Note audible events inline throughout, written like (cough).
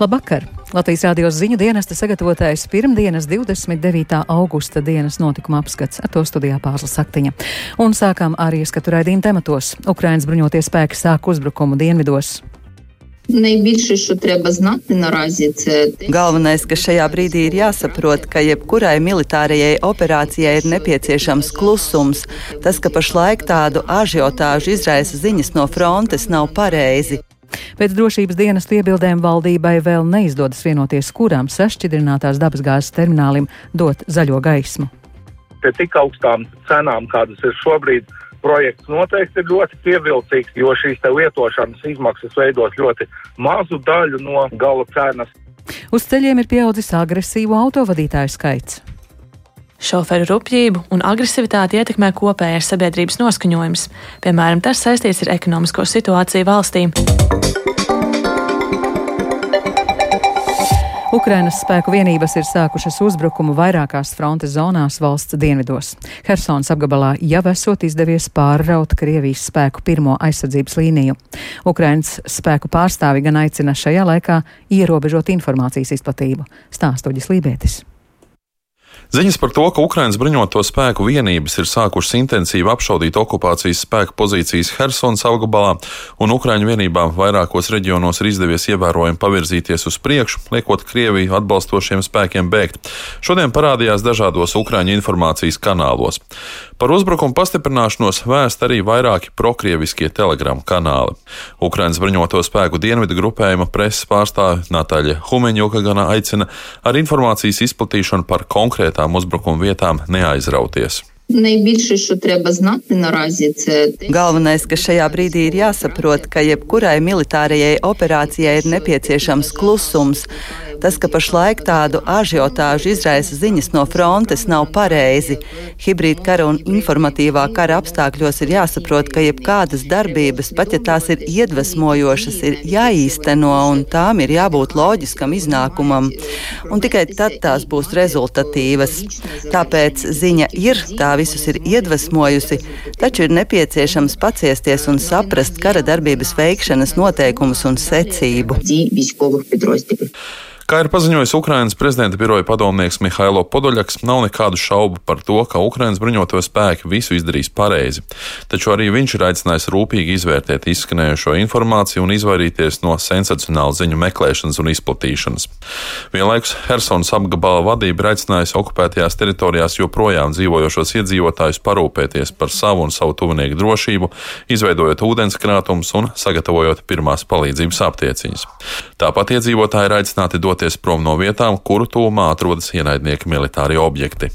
Labvakar! Latvijas rādio ziņu dienesta sagatavotais pirmdienas 29. augusta dienas notikuma apskats ar to studijā Pāzla Saktiņa. Un sākām arī ieskatu raidījumu tematos. Ukrainas bruņoties spēki sāk uzbrukumu dienvidos. Найбільше, що треба знати наразі, це Galvenais, kas šajā brīdī ir jāsaprot, ka jebkurai militārajai operācijai ir nepieciešams klusums. Tas, ka pašlaik tādu ažiotāžu izraisa ziņas no frontes, nav pareizi. Pēc drošības dienas iebildēm valdībai vēl neizdodas vienoties, kurām sašķidrinātās dabasgāzes terminālim dot zaļo gaismu. pie tik augstām cenām, kādas ir šobrīd, projekts noteikti ir ļoti pievilcīgs, jo šīs lietošanas izmaksas veidos ļoti mazu daļu no gala cenas. Uz ceļiem ir pieaudzis agresīvu autovadītāju skaits. Šoferu rupjību un agresivitāti ietekmē kopējais sabiedrības noskaņojums. Piemēram, tas saistīts ar ekonomisko situāciju valstī. Ukrainas spēku vienības ir sākušas uzbrukumu vairākās frontes zonās valsts dienvidos. Hersons apgabalā jau esot izdevies pārraut Krievijas spēku pirmo aizsardzības līniju. Ukrainas spēku pārstāvi gan aicina šajā laikā ierobežot informācijas izplatību. Stāstoģis Lībētis. Ziņas par to, ka Ukraiņas bruņoto spēku vienības ir sākušas intensīvi apšaudīt okupācijas spēku pozīcijas Helsonas apgabalā, un Ukraiņu vienībām vairākos reģionos ir izdevies ievērojami pavirzīties uz priekšu, liekot Krieviju atbalstošiem spēkiem bēgt. Šodien parādījās dažādos Ukraiņu informācijas kanālos. Par uzbrukumu pastiprināšanos vēst arī vairāki prokrieviskie telegramu kanāli. Ukraiņas bruņoto spēku dienvidu grupējuma preses pārstāve Natāļa Humeņoka gan aicina ar informācijas izplatīšanu par konkrētām uzbrukuma vietām neaizrauties. найбільше, що треба знати наразі, це те, Galvenais, kas šajā brīdī ir jāsaprot, ka jebkurai militārajai operācijai ir nepieciešams klusums. Tas, ka pašlaik tādu ažiotāžu izraisa ziņas no frontes, nav pareizi. Hibrīda kara un informatīvā kara apstākļos ir jāsaprot, ka jebkādas darbības, pat ja tās ir iedvesmojošas, ir jāīsteno un tām ir jābūt loģiskam iznākumam. Un tikai tad tās būs rezultatīvas. Tāpēc ziņa ir, tā visus ir iedvesmojusi, taču ir nepieciešams paciesties un saprast kara darbības veikšanas noteikumus un secību. Kā ir paziņojis Ukrainas prezidenta biroja padomnieks Mihailo Podoļaks, nav nekādu šaubu par to, ka Ukrainas bruņoto spēki visu izdarīs pareizi. Taču arī viņš ir aicinājis rūpīgi izvērtēt izskanējušo informāciju un izvairīties no sensacionālu ziņu meklēšanas un izplatīšanas. Vienlaikus Helsinas apgabala vadība ir aicinājusi okupētajās teritorijās joprojām dzīvojošos iedzīvotājus parūpēties par savu un savu tuvinieku drošību, izveidojot ūdenskrātumus un sagatavojot pirmās palīdzības aptieciņas. Tāpat iedzīvotāji ir aicināti dot doties prom no vietām, kuru tūmā atrodas ienaidnieka militārie objekti.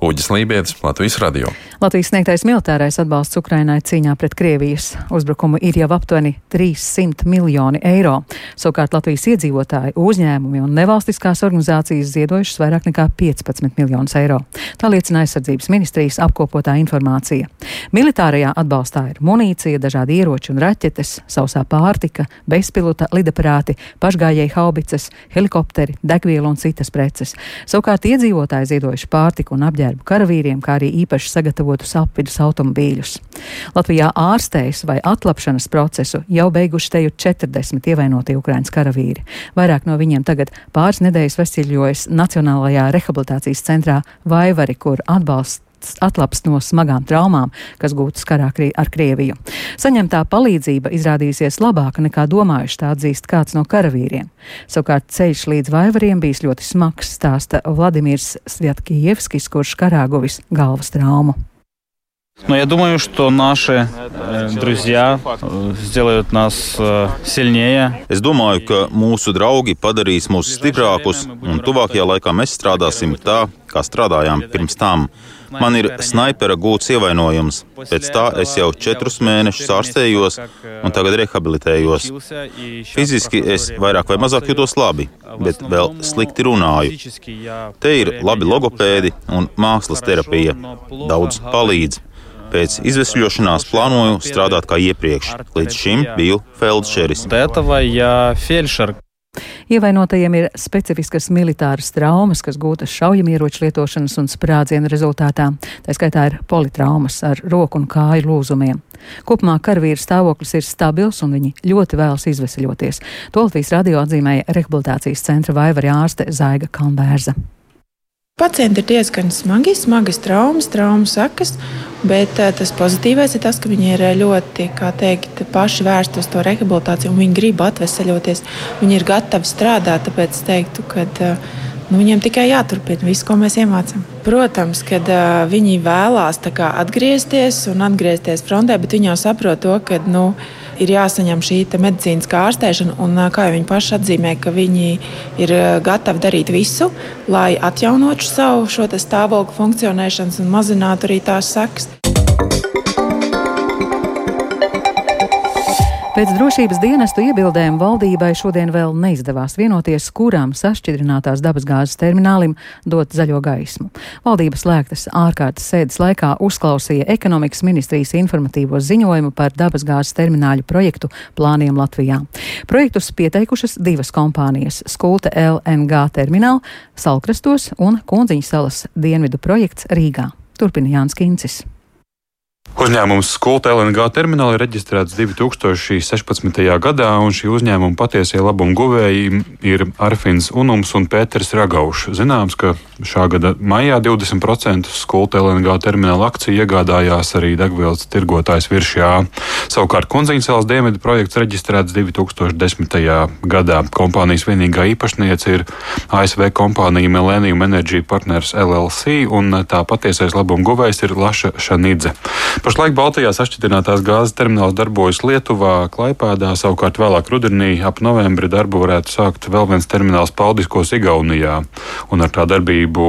Uģis Lībijams, Latvijas radio. Latvijas sniegtais militārais atbalsts Ukrainai cīņā pret Krievijas uzbrukumu ir jau aptuveni 300 miljoni eiro. Savukārt Latvijas iedzīvotāji, uzņēmumi un nevalstiskās organizācijas ziedojušas vairāk nekā 15 miljonus eiro. Tā liecina aizsardzības ministrijas apkopotā informācija. Militārajā atbalstā ir munīcija, dažādi ieroči un raķetes, sausā pārtika, bezpilota lidaparāti, pašgājēji haubicas, helikopteri, degviela un citas preces. Savukārt iedzīvotāji ziedojuši pārtiku un apģērbu karavīriem, kā arī īpaši sagatavotus apvidus automobīļus. Latvijā ārstējas vai atlapšanas procesu jau beiguši teju 40 ievainotie Ukraiņas karavīri. Vairāk no viņiem tagad pāris nedēļas veseļojas Nacionālajā rehabilitācijas centrā Vaivari, kur atbalsts atlaps no smagām traumām, kas gūtas karā ar Krieviju. Saņemtā palīdzība izrādījusies labāka nekā domājuši, tā atzīst kāds no karavīriem. Savukārt ceļš līdz vaivariem bijis ļoti smags, stāsta Vladimirs Svjatkijevskis, kurš karā guvis galvas traumu. Но я думаю, что наши э, друзья э, сделают нас э, сильнее. Es domāju, ka mūsu draugi padarīs mūs stiprākus, un tuvākajā laikā mēs strādāsim tā, kā strādājām pirms tam. Man ir snaipera gūts ievainojums. Pēc tā es jau četrus mēnešus ārstējos un tagad rehabilitējos. Fiziski es vairāk vai mazāk jūtos labi, bet vēl slikti runāju. Te ir labi logopēdi un mākslas terapija. Daudz palīdz. Pēc izvesļošanās plānoju strādāt kā iepriekš. Līdz šim biju feldšeris. Ievainotajiem ir specifiskas militāras traumas, kas gūtas šaujamieroču lietošanas un sprādzienu rezultātā. Tā skaitā ir politraumas ar roku un kāju lūzumiem. Kopumā karavīru stāvoklis ir stabils un viņi ļoti vēlas izvesaļoties. To Latvijas radio atzīmēja rehabilitācijas centra vaivarī ārste Zaiga Kalnbērza. Pacienti ir diezgan smagi, smagas traumas, traumas sekas, bet uh, tas pozitīvais ir tas, ka viņi ir ļoti teikt, paši vērsti uz to rehabilitāciju un viņi grib atvesaļoties. Viņi ir gatavi strādāt, tāpēc es teiktu, ka uh, nu, viņiem tikai jāturpina viss, ko mēs iemācām. Protams, kad viņi vēlās kā, atgriezties un atgriezties frontē, bet viņi jau saprot to, ka. Nu, ir jāsaņem šī medicīniskā ārstēšana. Un, kā jau viņi paši atzīmē, ka viņi ir gatavi darīt visu, lai atjaunotu savu stāvokli funkcionēšanas un mazinātu arī tās sekas. Pēc drošības dienestu iebildēm valdībai šodien vēl neizdevās vienoties, kurām sašķidrinātās dabasgāzes terminālim dot zaļo gaismu. Valdības slēgtas ārkārtas sēdes laikā uzklausīja ekonomikas ministrijas informatīvo ziņojumu par dabasgāzes termināļu projektu plāniem Latvijā. Projektus pieteikušas divas kompānijas - Skulte LNG termināla Salkrastos un Kundziņas salas dienvidu projekts Rīgā. Turpina Jānis Kincis. Uzņēmums Skulta LNG termināli ir reģistrēts 2016. gadā, un šī uzņēmuma patiesie labumu guvēji ir Arfins Unums un Pēters Ragaušs. Zināms, ka šā gada maijā 20% Skulta LNG termināla akciju iegādājās arī degvielas tirgotājs Viršjā. Savukārt Kunziņcēlas dienvidu projekts reģistrēts 2010. gadā. Kompānijas vienīgā īpašniece ir ASV kompānija Millennium Energy Partners LLC, un tā patiesais labumu guvējs ir Laša Šanidze. Pašlaik Baltijā sašķidrinātās gāzes termināls darbojas Lietuvā, Klaipēdā, savukārt vēlāk rudenī ap novembri darbu varētu sākt vēl viens termināls Paldiskos Igaunijā. Un ar tā darbību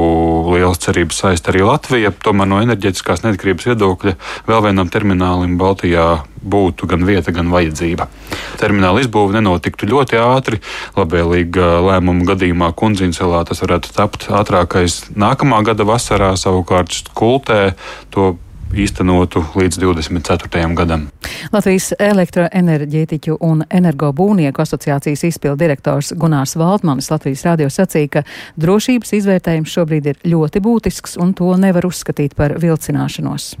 liels cerības saist arī Latvija. Tomēr no enerģetiskās neatkarības viedokļa vēl vienam terminālim Baltijā būtu gan vieta, gan vajadzība. Termināla izbūve nenotiktu ļoti ātri. Labvēlīga lēmuma gadījumā Kundziņcelā tas varētu tapt ātrākais nākamā gada vasarā, savukārt Kultē to īstenotu līdz 24. gadam. Latvijas elektroenerģētiķu un energobūnieku asociācijas izpildu direktors Gunārs Valdmanis Latvijas radio sacīja, ka drošības izvērtējums šobrīd ir ļoti būtisks un to nevar uzskatīt par vilcināšanos.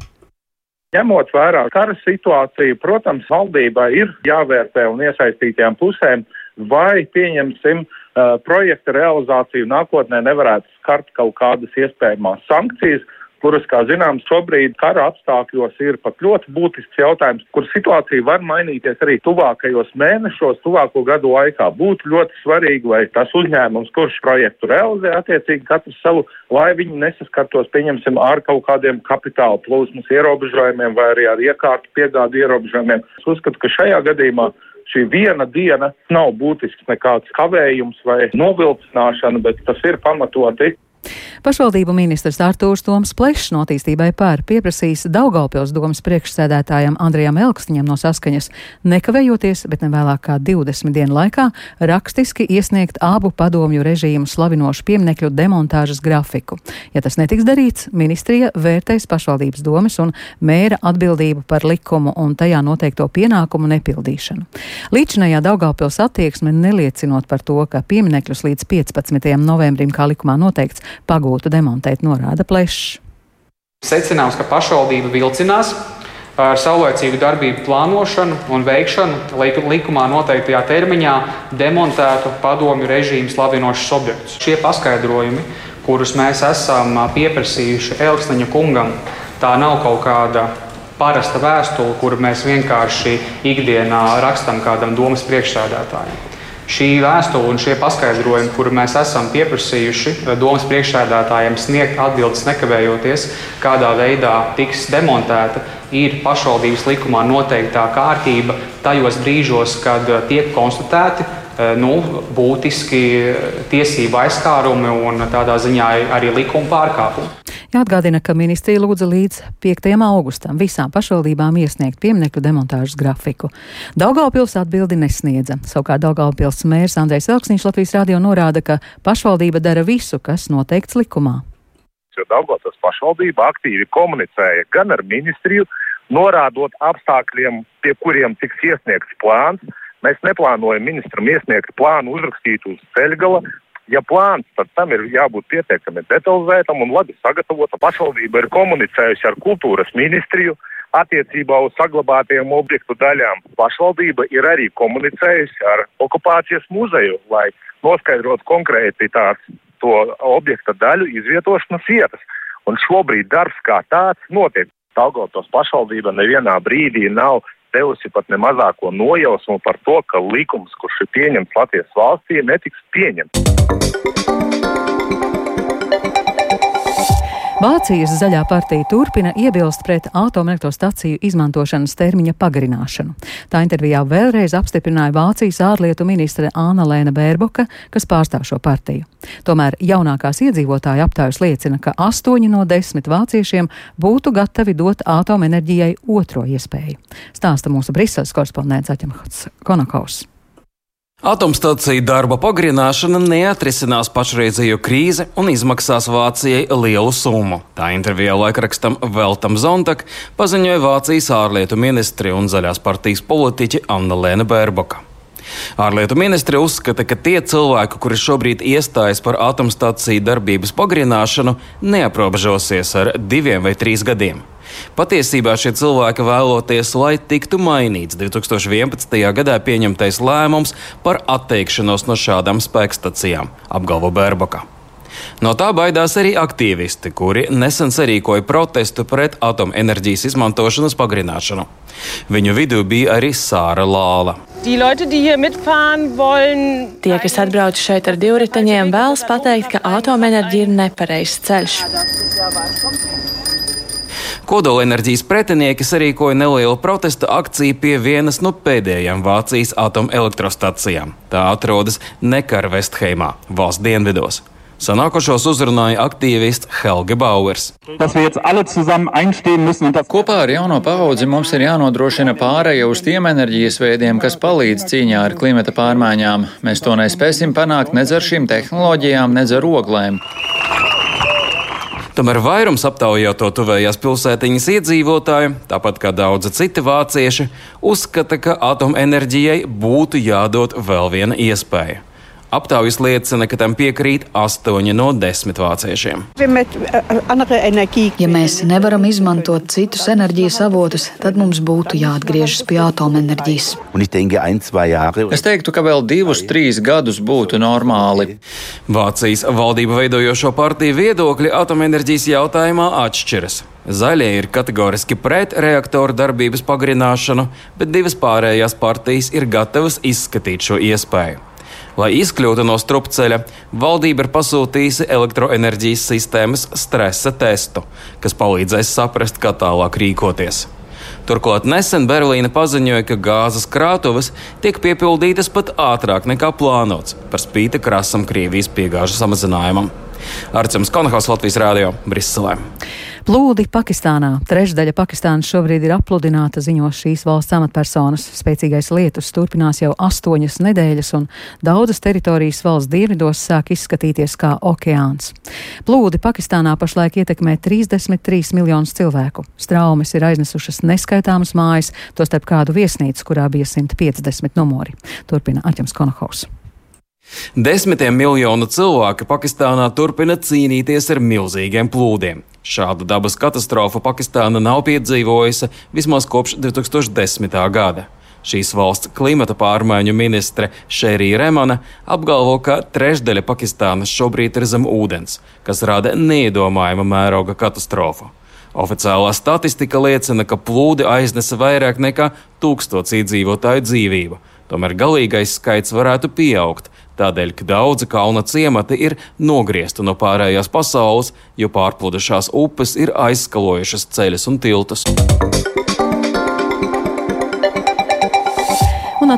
Ņemot vērā kara situāciju, protams, valdībai ir jāvērtē un iesaistītajām pusēm, vai pieņemsim uh, projekta realizāciju nākotnē nevarētu skart kaut kādas iespējamās sankcijas, kuras, kā zināms, šobrīd kara apstākļos ir pat ļoti būtisks jautājums, kur situācija var mainīties arī tuvākajos mēnešos, tuvāko gadu laikā. Būtu ļoti svarīgi, lai tas uzņēmums, kurš projektu realizē, attiecīgi katrs savu, lai viņi nesaskartos, pieņemsim, ar kaut kādiem kapitāla plūsmas ierobežojumiem vai arī ar iekārtu piegādu ierobežojumiem. Es uzskatu, ka šajā gadījumā šī viena diena nav būtisks nekāds kavējums vai novilcināšana, bet tas ir pamatoti Pašvaldību ministrs Artūrs Toms Plešs no attīstībai pār pieprasījis Daugaupils domas priekšsēdētājam Andrijam Elksniņam no saskaņas nekavējoties, bet ne vēlāk kā 20 dienu laikā rakstiski iesniegt abu padomju režīmu slavinošu pieminekļu demontāžas grafiku. Ja tas netiks darīts, ministrija vērtēs pašvaldības domas un mēra atbildību par likumu un tajā noteikto pienākumu nepildīšanu. Līdzinājā Daugaupils attieksme neliecinot par to, ka pieminekļus līdz 15. novembrim, kā likumā noteikts, pagūtu demontēt, norāda plešs. Secināms, ka pašvaldība vilcinās ar saulēcīgu darbību plānošanu un veikšanu, lai likumā noteiktajā termiņā demontētu padomju režīmu slavinošus objektus. Šie paskaidrojumi, kurus mēs esam pieprasījuši Elksniņa kungam, tā nav kaut kāda parasta vēstule, kuru mēs vienkārši ikdienā rakstam kādam domas priekšsēdētājam. Šī vēstule un šie paskaidrojumi, kuru mēs esam pieprasījuši eh, domas priekšsēdētājiem sniegt atbildes nekavējoties, kādā veidā tiks demontēta, ir pašvaldības likumā noteiktā kārtība tajos brīžos, kad eh, tiek konstatēti eh, nu, būtiski tiesību aizskārumi un tādā ziņā arī likuma pārkāpumi. Jāatgādina, ka ministrija lūdza līdz 5. augustam visām pašvaldībām iesniegt pieminiektu demontāžas grafiku. Daugaupils atbildi nesniedza. Savukārt Daugaupils mērs Andrejs Elksniņš Latvijas radio norāda, ka pašvaldība dara visu, kas noteikts likumā. Daugavpils pašvaldība aktīvi komunicēja gan ar ministriju, norādot apstākļiem, pie kuriem tiks iesniegts plāns, Mēs neplānojam ministram iesniegt plānu uzrakstīt uz ceļgala. Ja plāns, tad tam ir jābūt pietiekami detalizētam un labi sagatavotam. Pašvaldība ir komunicējusi ar kultūras ministriju attiecībā uz saglabātajiem objektu daļām. Pašvaldība ir arī komunicējusi ar okupācijas muzeju, lai noskaidrotu konkrēti tās to objekta daļu izvietošanas vietas. Un šobrīd darbs kā tāds notiek. Daugavpils pašvaldība nevienā brīdī nav devusi pat ne mazāko nojausmu par to, ka likums, kurš ir pieņemts Latvijas valstī, netiks pieņemts. Vācijas zaļā partija turpina iebilst pret atomelektrostaciju izmantošanas termiņa pagarināšanu. Tā intervijā vēlreiz apstiprināja Vācijas ārlietu ministre Āna Lēna Bērboka, kas pārstāv šo partiju. Tomēr jaunākās iedzīvotāja aptaujas liecina, ka astoņi no desmit vāciešiem būtu gatavi dot atomenerģijai otro iespēju. Stāsta mūsu Briseles korespondents Aķemhats Konakovs. Atomstācija darba pagarināšana neatrisinās pašreizējo krīzi un izmaksās Vācijai lielu summu. Tā intervijā laikrakstam Veltam Zontak paziņoja Vācijas ārlietu ministri un zaļās partijas politiķi Anna Lēna Bērboka. Ārlietu ministri uzskata, ka tie cilvēki, kuri šobrīd iestājas par atomstāciju darbības pagarināšanu, neaprobežosies ar diviem vai trīs gadiem. Patiesībā šie cilvēki vēloties, lai tiktu mainīts 2011. gadā pieņemtais lēmums par atteikšanos no šādām spēkstacijām, apgalvo Bērbaka. No tā baidās arī aktīvisti, kuri nesen sarīkoja protestu pret atomenerģijas izmantošanas pagarināšanu. Viņu vidū bija arī Sāra Lāla. Tie, kas atbrauc šeit ar divriteņiem, vēlas pateikt, ka atomenerģija ir nepareizs ceļš. Kodolenerģijas pretinieki sarīkoja nelielu protesta akciju pie vienas no pēdējām Vācijas atomelektrostacijām. Tā atrodas Nekarvestheimā, valsts dienvidos. Sanākošos uzrunāja aktīvists Helge Bauers. Kopā ar jauno paudzi mums ir jānodrošina pārēja uz tiem enerģijas veidiem, kas palīdz cīņā ar klimata pārmaiņām. Mēs to nespēsim panākt nedz ar šīm tehnoloģijām, nedz ar oglēm. Tomēr vairums aptaujāto tuvējās pilsētiņas iedzīvotāju, tāpat kā daudzi citi vācieši, uzskata, ka atomenerģijai būtu jādod vēl viena iespēja. Aptaujas liecina, ka tam piekrīt 8 no 10 vāciešiem. Ja mēs nevaram izmantot citus enerģijas avotus, tad mums būtu jāatgriežas pie atomenerģijas. Es teiktu, ka vēl divus, trīs gadus būtu normāli. Vācijas valdību veidojošo partiju viedokļi atomenerģijas jautājumā atšķiras. Zaļie ir kategoriski pret reaktoru darbības pagarināšanu, bet divas pārējās partijas ir gatavas izskatīt šo iespēju. Lai izkļūtu no strupceļa, valdība ir pasūtījusi elektroenerģijas sistēmas stresa testu, kas palīdzēs saprast, kā tālāk rīkoties. Turklāt nesen Berlīna paziņoja, ka gāzes krātuves tiek piepildītas pat ātrāk nekā plānots, par spīti krasam Krievijas piegāžu samazinājumam. Arcēns Konhaus Latvijas Rādio Briselē. Plūdi Pakistānā. Trešdaļa Pakistānas šobrīd ir apludināta, ziņo šīs valsts amatpersonas. Spēcīgais lietus turpinās jau astoņas nedēļas, un daudzas teritorijas valsts dienvidos sāk izskatīties kā okeāns. Plūdi Pakistānā pašlaik ietekmē 33 miljonus cilvēku. Straumes ir aiznesušas neskaitāmas mājas, tostarp kādu viesnīcu, kurā bija 150 numuri. Turpina Arķems Konohaus. Desmitiem miljonu cilvēku Pakistānā turpina cīnīties ar milzīgiem plūdiem. Šādu dabas katastrofu Pakistāna nav piedzīvojusi vismaz kopš 2010. gada. Šīs valsts klimata pārmaiņu ministre Šērija Remana apgalvo, ka trešdaļa Pakistānas šobrīd ir zem ūdens, kas rada neiedomājama mēroga katastrofu. Oficiālā statistika liecina, ka plūdi aiznesa vairāk nekā tūkstots iedzīvotāju dzīvību. Tomēr galīgais skaits varētu pieaugt, tādēļ, ka daudzi kalna ciemati ir nogriezti no pārējās pasaules, jo pārplūdušās upes ir aizskalojušas ceļus un tiltus.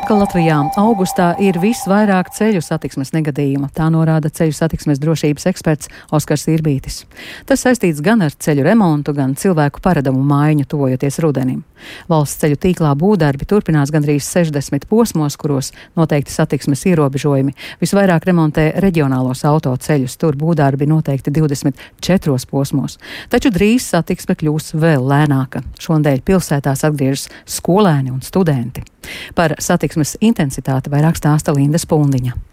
Un atkal Latvijā augustā ir visvairāk ceļu satiksmes negadījumu. Tā norāda ceļu satiksmes drošības eksperts Oskars Irbītis. Tas saistīts gan ar ceļu remontu, gan cilvēku paradumu maiņu, tuvojoties rudenim. Valsts ceļu tīklā būvdarbi turpinās gandrīz 60 posmos, kuros noteikti satiksmes ierobežojumi. Visvairāk remontē reģionālos autoceļus, tur būvdarbi noteikti 24 posmos. Taču drīz satiksme kļūs vēl lēnāka. Šonadēļ pilsētās atgriežas skolēni un studenti. Par satiksmes intensitāti vairāk stāsta Linda Spundiņa.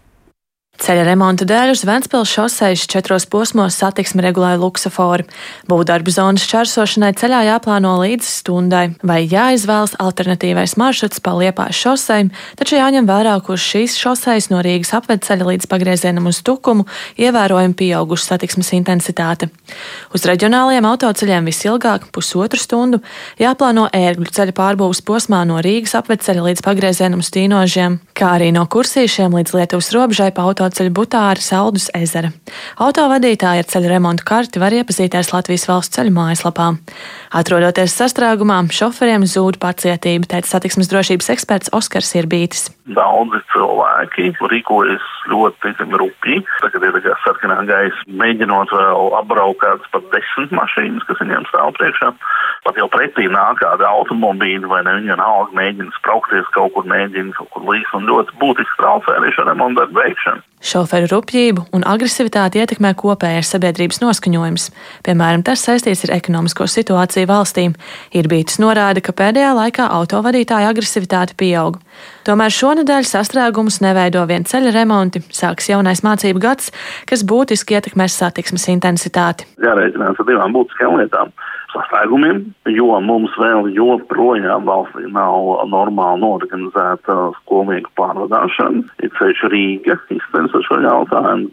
Ceļa remonta dēļ uz Ventspils šosejas četros posmos satiksmi regulēja luksafori. Būvdarbu zonas čērsošanai ceļā jāplāno līdz stundai, vai jāizvēlas alternatīvais maršruts pa Liepājas šosei, taču jāņem vērā, kurš šīs šosejas no Rīgas apvedceļa līdz pagriezienam uz Tukumu ievērojami pieauguša satiksmes intensitāte. Uz reģionālajiem autoceļiem visilgāk - pusotru stundu jāplāno ērgļu ceļa pārbūves posmā no Rīgas apvedceļa līdz pagriezienam uz Tīnožiem, kā arī no Kursīšiem līdz Lietuvas robežai pa auto autoceļu Butāra Saldus ezera. Autovadītāji ar ceļu remontu karti var iepazīties Latvijas valsts ceļu mājaslapā. Atrodoties sastrēgumā, šoferiem zūd pacietība, teica satiksmes drošības eksperts Oskars Irbītis. Daudzi cilvēki rīkojas ļoti teiksim, rupji. Tagad ir tā sarkanā gaisa, mēģinot vēl apbraukt kādas pat desmit mašīnas, kas viņiem stāv priekšā. Pat jau pretī nāk kāda automobīļa vai ne, viņa vienalga mēģina spraukties kaut kur, mēģina kaut kur līdz un ļoti būtiski traucē arī šo remontu darbu veikšanu. Šoferu rupjību un agresivitāti ietekmē kopējais sabiedrības noskaņojums. Piemēram, tas saistīts ar ekonomisko situāciju valstīm. Irbītis norāda, ka pēdējā laikā autovadītāja agresivitāte pieaug. Tomēr šonadēļ sastrēgumus neveido vien ceļa remonti, sāks jaunais mācību gads, kas būtiski ietekmēs satiksmes intensitāti. Jārēķinās ar divām būtiskām lietām sastrēgumiem, jo mums vēl joprojām valstī nav normāli norganizēta skolnieku pārvadāšana. Ir ceļš Rīga izceļas ar šo jautājumu.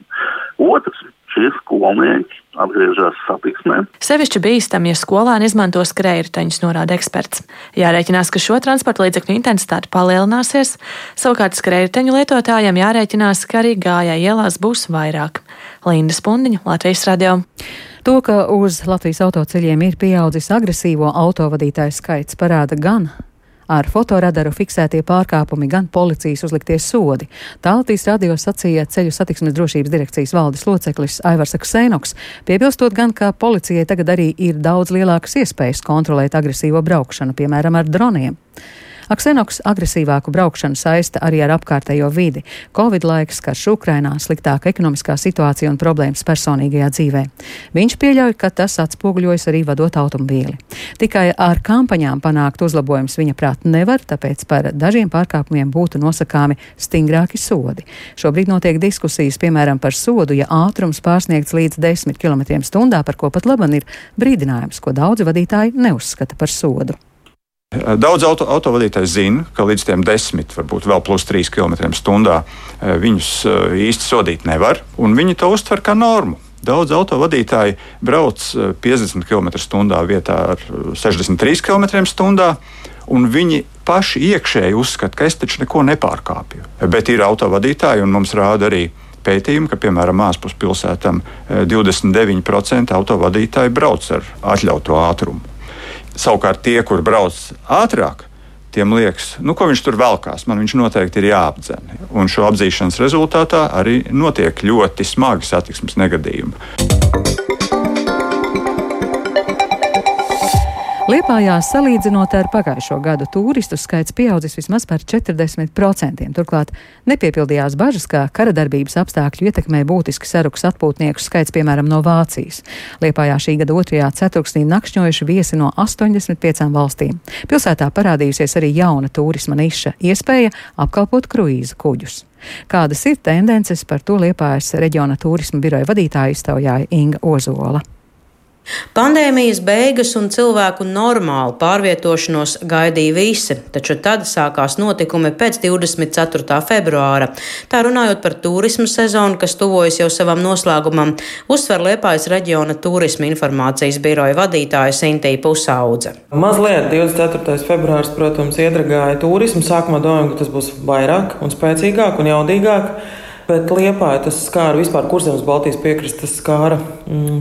Otrs, šie skolnieki atgriežas satiksmē. Sevišķi bīstami, ja skolēni izmanto skrējriteņus, norāda eksperts. Jārēķinās, ka šo transporta līdzekļu intensitāte palielināsies, savukārt skrējriteņu lietotājiem jārēķinās, ka arī gājai ielās būs vairāk. Linda Spundiņa, Latvijas radio. To, ka uz Latvijas autoceļiem ir pieaudzis agresīvo autovadītāju skaits, parāda gan ar fotoradaru fiksētie pārkāpumi, gan policijas uzliktie sodi. Tā Latvijas radio sacīja ceļu satiksmes drošības direkcijas valdes loceklis Aivars Ksēnoks, piebilstot gan, ka policijai tagad arī ir daudz lielākas iespējas kontrolēt agresīvo braukšanu, piemēram, ar droniem. Aksenoks agresīvāku braukšanu saista arī ar apkārtējo vidi. Covid laiks, karš Ukrainā, sliktāka ekonomiskā situācija un problēmas personīgajā dzīvē. Viņš pieļauj, ka tas atspoguļojas arī vadot automobīli. Tikai ar kampaņām panākt uzlabojums viņa prāt nevar, tāpēc par dažiem pārkāpumiem būtu nosakāmi stingrāki sodi. Šobrīd notiek diskusijas, piemēram, par sodu, ja ātrums pārsniegts līdz 10 km/h, par ko pat laban ir brīdinājums, ko daudzi vadītāji neuzskata par sodu. Daudz auto, autovadītāji zina, ka līdz tiem desmit, varbūt vēl plus 3 km/h viņus eh, īsti sodīt nevar, un viņi to uztver kā normu. Daudz autovadītāji brauc 50 eh, km/h vietā ar 63 km/h, un viņi paši iekšēji uzskata, ka es taču neko nepārkāpju. Bet ir autovadītāji, un mums rāda arī pētījumi, ka piemēram ārpus pilsētām 29% autovadītāji brauc ar atļautu ātrumu. Savukārt tie, kur brauc ātrāk, tiem liekas, nu, ko viņš tur velkās. Man viņš noteikti ir jāapdzen. Un šo apzīšanas rezultātā arī notiek ļoti smagi satiksmes negadījumi. Liepājā salīdzinot ar pagājušo gadu turistu skaits pieaudzis vismaz par 40%. Turklāt nepiepildījās bažas, ka kara darbības apstākļu ietekmē būtiski saruks atpūtnieku skaits, piemēram, no Vācijas. Liepājā šī gada otrajā ceturksnī nakšņojuši viesi no 85 valstīm. Pilsētā parādījusies arī jauna turisma niša - iespēja apkalpot kruīza kuģus. Kādas ir tendences par to Liepājas reģiona turisma biroja vadītāja iztaujāja Inga Ozola. Pandēmijas beigas un cilvēku normālu pārvietošanos gaidīja visi, taču tad sākās notikumi pēc 24. februāra. Tā runājot par turismu sezonu, kas tuvojas jau savam noslēgumam, uzsver Liepājas reģiona turisma informācijas biroja vadītāja Sintīja Pusaudze. Mazliet 24. februārs, protams, iedragāja turismu. Sākumā domājam, ka tas būs vairāk un spēcīgāk un jaudīgāk. Bet Liepāja tas skāra vispār kurzemes Baltijas piekrastes skāra,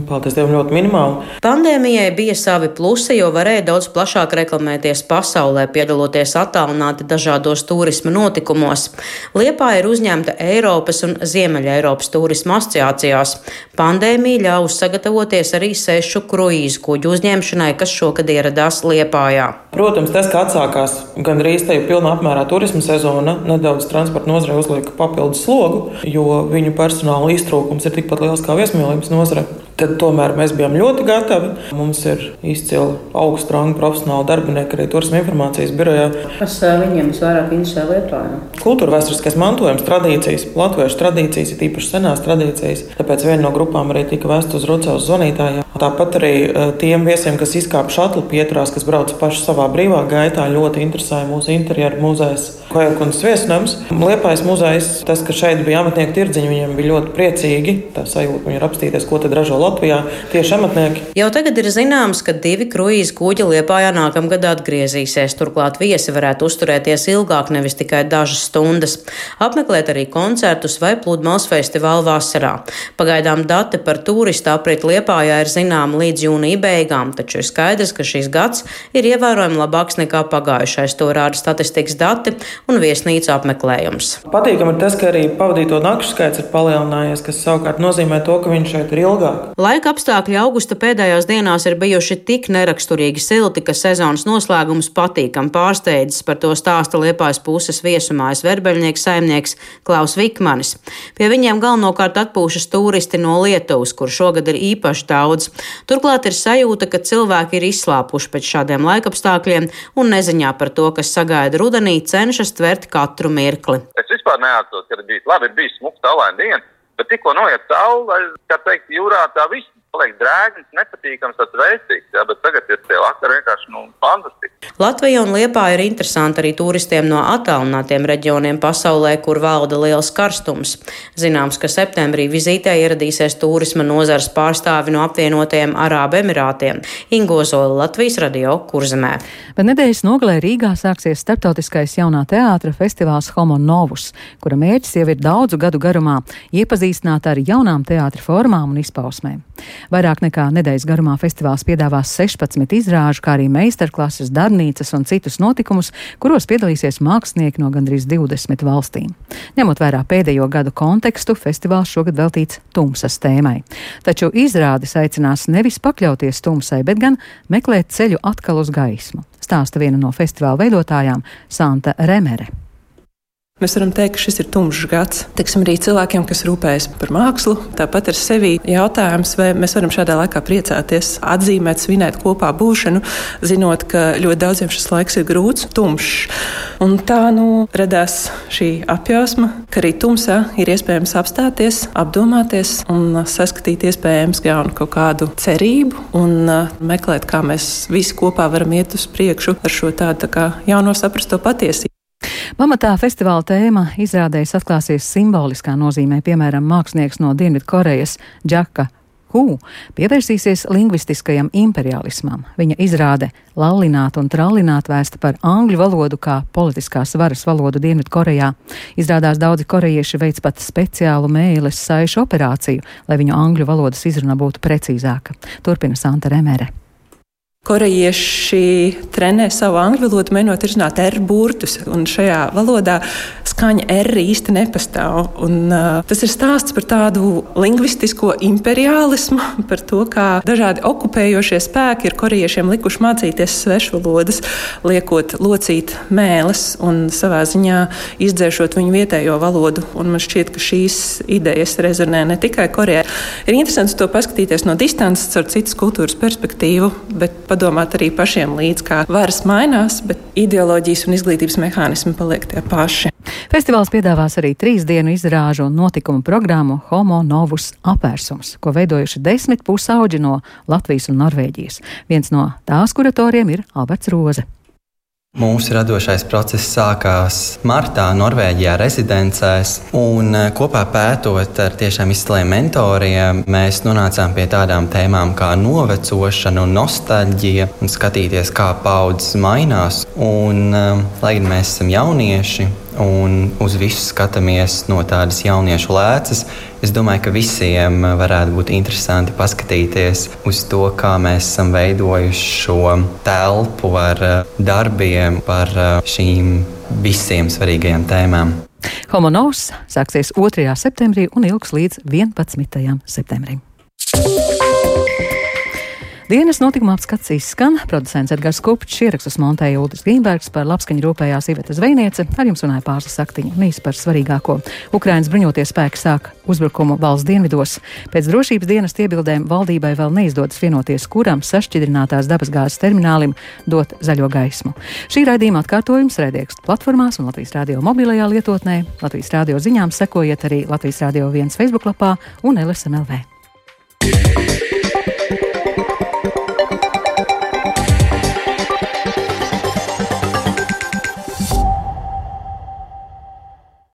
paldies Dievam, ļoti minimāli. Pandēmijai bija savi plusi, jo varēja daudz plašāk reklamēties pasaulē, piedaloties attālināti dažādos turisma notikumos. Liepāja ir uzņemta Eiropas un Ziemeļa Eiropas turisma asociācijās. Pandēmija ļāvusi sagatavoties arī sešu kruīzu kuģu uzņemšanai, kas šogad ieradās Liepājā. Protams, tas, ka atsākās gandrīz te jau pilnā apmērā turisma sezona, nedaudz transporta nozarei uzliek papildus slogu, jo viņu personāla iztrūkums ir tikpat liels kā viesmīlības nozare. Tad tomēr mēs bijām ļoti gatavi. Mums ir izcili augstu rangu profesionāli darbinieki arī turisma informācijas birojā. Kas viņiem visvairāk interesē Lietuvā? Kultūra vēsturiskais mantojums, tradīcijas, latviešu tradīcijas, ir īpaši senās tradīcijas. Tāpēc viena no grupām arī tika vēsta uz Rucavas zvanītājiem. Tāpat arī tiem viesiem, kas izkāpa šatlu pieturās, kas brauc paši savā brīvā gaitā, ļoti interesēja mūsu interjeru muzejs. Kojakundas viesnams. Liepais muzejs, tas, ka šeit bija amatnieku tirdziņi, viņiem bija ļoti priecīgi. Tā sajūta, viņi ir apstīties, ko tad ražo Latvijā tieši amatnieki. Jau tagad ir zināms, ka divi kruīzi kuģi Liepājā nākamgad atgriezīsies. Turklāt viesi varētu uzturēties ilgāk, nevis tikai dažas stundas. Apmeklēt arī koncertus vai pludmales festivālu vasarā. Pagaidām dati par turistu apriti Liepājā ir zināmi līdz jūnija beigām, taču ir skaidrs, ka šis gads ir ievērojami labāks nekā pagājušais. To rāda statistikas dati un viesnīcu apmeklējums. Patīkami ir tas, ka arī pavadīto nakšu skaits ir palielinājies, kas savukārt nozīmē to, ka viņš šeit ir ilgāk. Laika apstākļi augusta pēdējās dienās ir bijuši tik neraksturīgi silti, ka sezonas noslēgums patīkam pārsteidzis. Par to stāsta Liepājas puses viesumājas verbeļnieks saimnieks Klaus Vikmanis. Pie viņiem galvenokārt atpūšas turisti no Lietuvas, kur šogad ir īpaši daudz. Turklāt ir sajūta, ka cilvēki ir izslāpuši pēc šādiem laikapstākļiem un neziņā par to, kas sagaida rudenī, cenšas tvert katru mirkli. Es vispār neatceros, ka ir bijis labi, ir bijis smūgs, saulaina diena. Bet tikko noiet saule, kā teikt, jūrā tā viss paliek drēgns, nepatīkams, tāds veicīgs. Jā, bet tagad ir tie vakari vienkārši nu, fantastiski. Latvija un Liepā ir interesanti arī turistiem no attālinātiem reģioniem pasaulē, kur valda liels karstums. Zināms, ka septembrī vizītē ieradīsies turisma nozars pārstāvi no apvienotajiem Arābu Emirātiem - Ingozola Latvijas radio Kurzemē. Bet nedēļas nogalē Rīgā sāksies starptautiskais jaunā teātra festivāls Homo Novus, kura mērķis jau ir daudzu gadu garumā - iepazīstināt ar jaunām teātra formām un izpausmēm. Vairāk nekā nedēļas garumā festivāls piedāvās 16 izrāžu, kā arī meistarklases, darbnīcas un citus notikumus, kuros piedalīsies mākslinieki no gandrīz 20 valstīm. Ņemot vērā pēdējo gadu kontekstu, festivāls šogad veltīts tumsas tēmai. Taču izrādes aicinās nevis pakļauties tumsai, bet gan meklēt ceļu atkal uz gaismu. Stāsta viena no festivāla veidotājām Santa Remere. Mēs varam teikt, ka šis ir tumšs gads. Teiksim, arī cilvēkiem, kas rūpējas par mākslu, tāpat ar sevi jautājums, vai mēs varam šādā laikā priecāties, atzīmēt, svinēt kopā būšanu, zinot, ka ļoti daudziem šis laiks ir grūts, tumšs. Un tā nu radās šī apjausma, ka arī tumsā ir iespējams apstāties, apdomāties un saskatīt iespējams jaunu kaut kādu cerību un meklēt, kā mēs visi kopā varam iet uz priekšu ar šo tādu tā jauno saprasto patiesību. Pamatā festivāla tēma izrādējas atklāsies simboliskā nozīmē, piemēram, mākslinieks no Dienvidkorejas Džaka Hu pievērsīsies lingvistiskajam imperialismam. Viņa izrāde Lallināt un Trallināt vēsta par angļu valodu kā politiskās varas valodu Dienvidkorejā. Izrādās daudzi korejieši veids pat speciālu mēles saišu operāciju, lai viņu angļu valodas izruna būtu precīzāka. Turpina Santa Remere. Korejieši trenē savu angļu valodu, mēģinot izrunāt R burtus, un šajā valodā skaņa R īsti nepastāv. Un, uh, tas ir stāsts par tādu lingvistisko imperialismu, (laughs) par to, kā dažādi okupējošie spēki ir korejiešiem likuši mācīties svešvalodas, liekot locīt mēles un savā ziņā izdzēšot viņu vietējo valodu. Un man šķiet, ka šīs idejas rezonē ne tikai Korejā. Ir interesanti to paskatīties no distances, caur citas kultūras perspektīvu, bet padomāt arī pašiem līdzi, kā varas mainās, bet ideoloģijas un izglītības mehānismi paliek tie paši. Festivāls piedāvās arī trīs dienu izrāžu un notikumu programmu Homo Novus apvērsums, ko veidojuši desmit pusauģi no Latvijas un Norvēģijas. Viens no tās kuratoriem ir Alberts Roze. Mūsu radošais process sākās martā Norvēģijā rezidencēs, un eh, kopā pētot ar tiešām izciliem mentoriem, mēs nonācām pie tādām tēmām kā novecošana un nostalģija, un skatīties, kā paudzes mainās. Un, eh, lai gan mēs esam jaunieši, un uz visu skatāmies no tādas jauniešu lēcas. Es domāju, ka visiem varētu būt interesanti paskatīties uz to, kā mēs esam veidojuši šo telpu ar eh, darbiem par eh, šīm visiem svarīgajām tēmām. Homonovs sāksies 2. septembrī un ilgs līdz 11. septembrim. Dienas notikuma apskats izskan. Producents Edgars Kupčs ierakstus montēja Ulris Grīnbergs par labskaņu rūpējās Iveta Zvejniece. Ar jums runāja pārslas saktiņa un īsi par svarīgāko. Ukrainas bruņoties spēki sāk uzbrukumu valsts dienvidos. Pēc drošības dienas iebildēm valdībai vēl neizdodas vienoties, kuram sašķidrinātās dabasgāzes terminālim dot zaļo gaismu. Šī raidījuma atkārtojums raidierakstu platformās un Latvijas radio mobilajā lietotnē. Latvijas radio ziņām sekojiet arī Latvijas radio viens Facebook lapā un LSMLV. Yeah.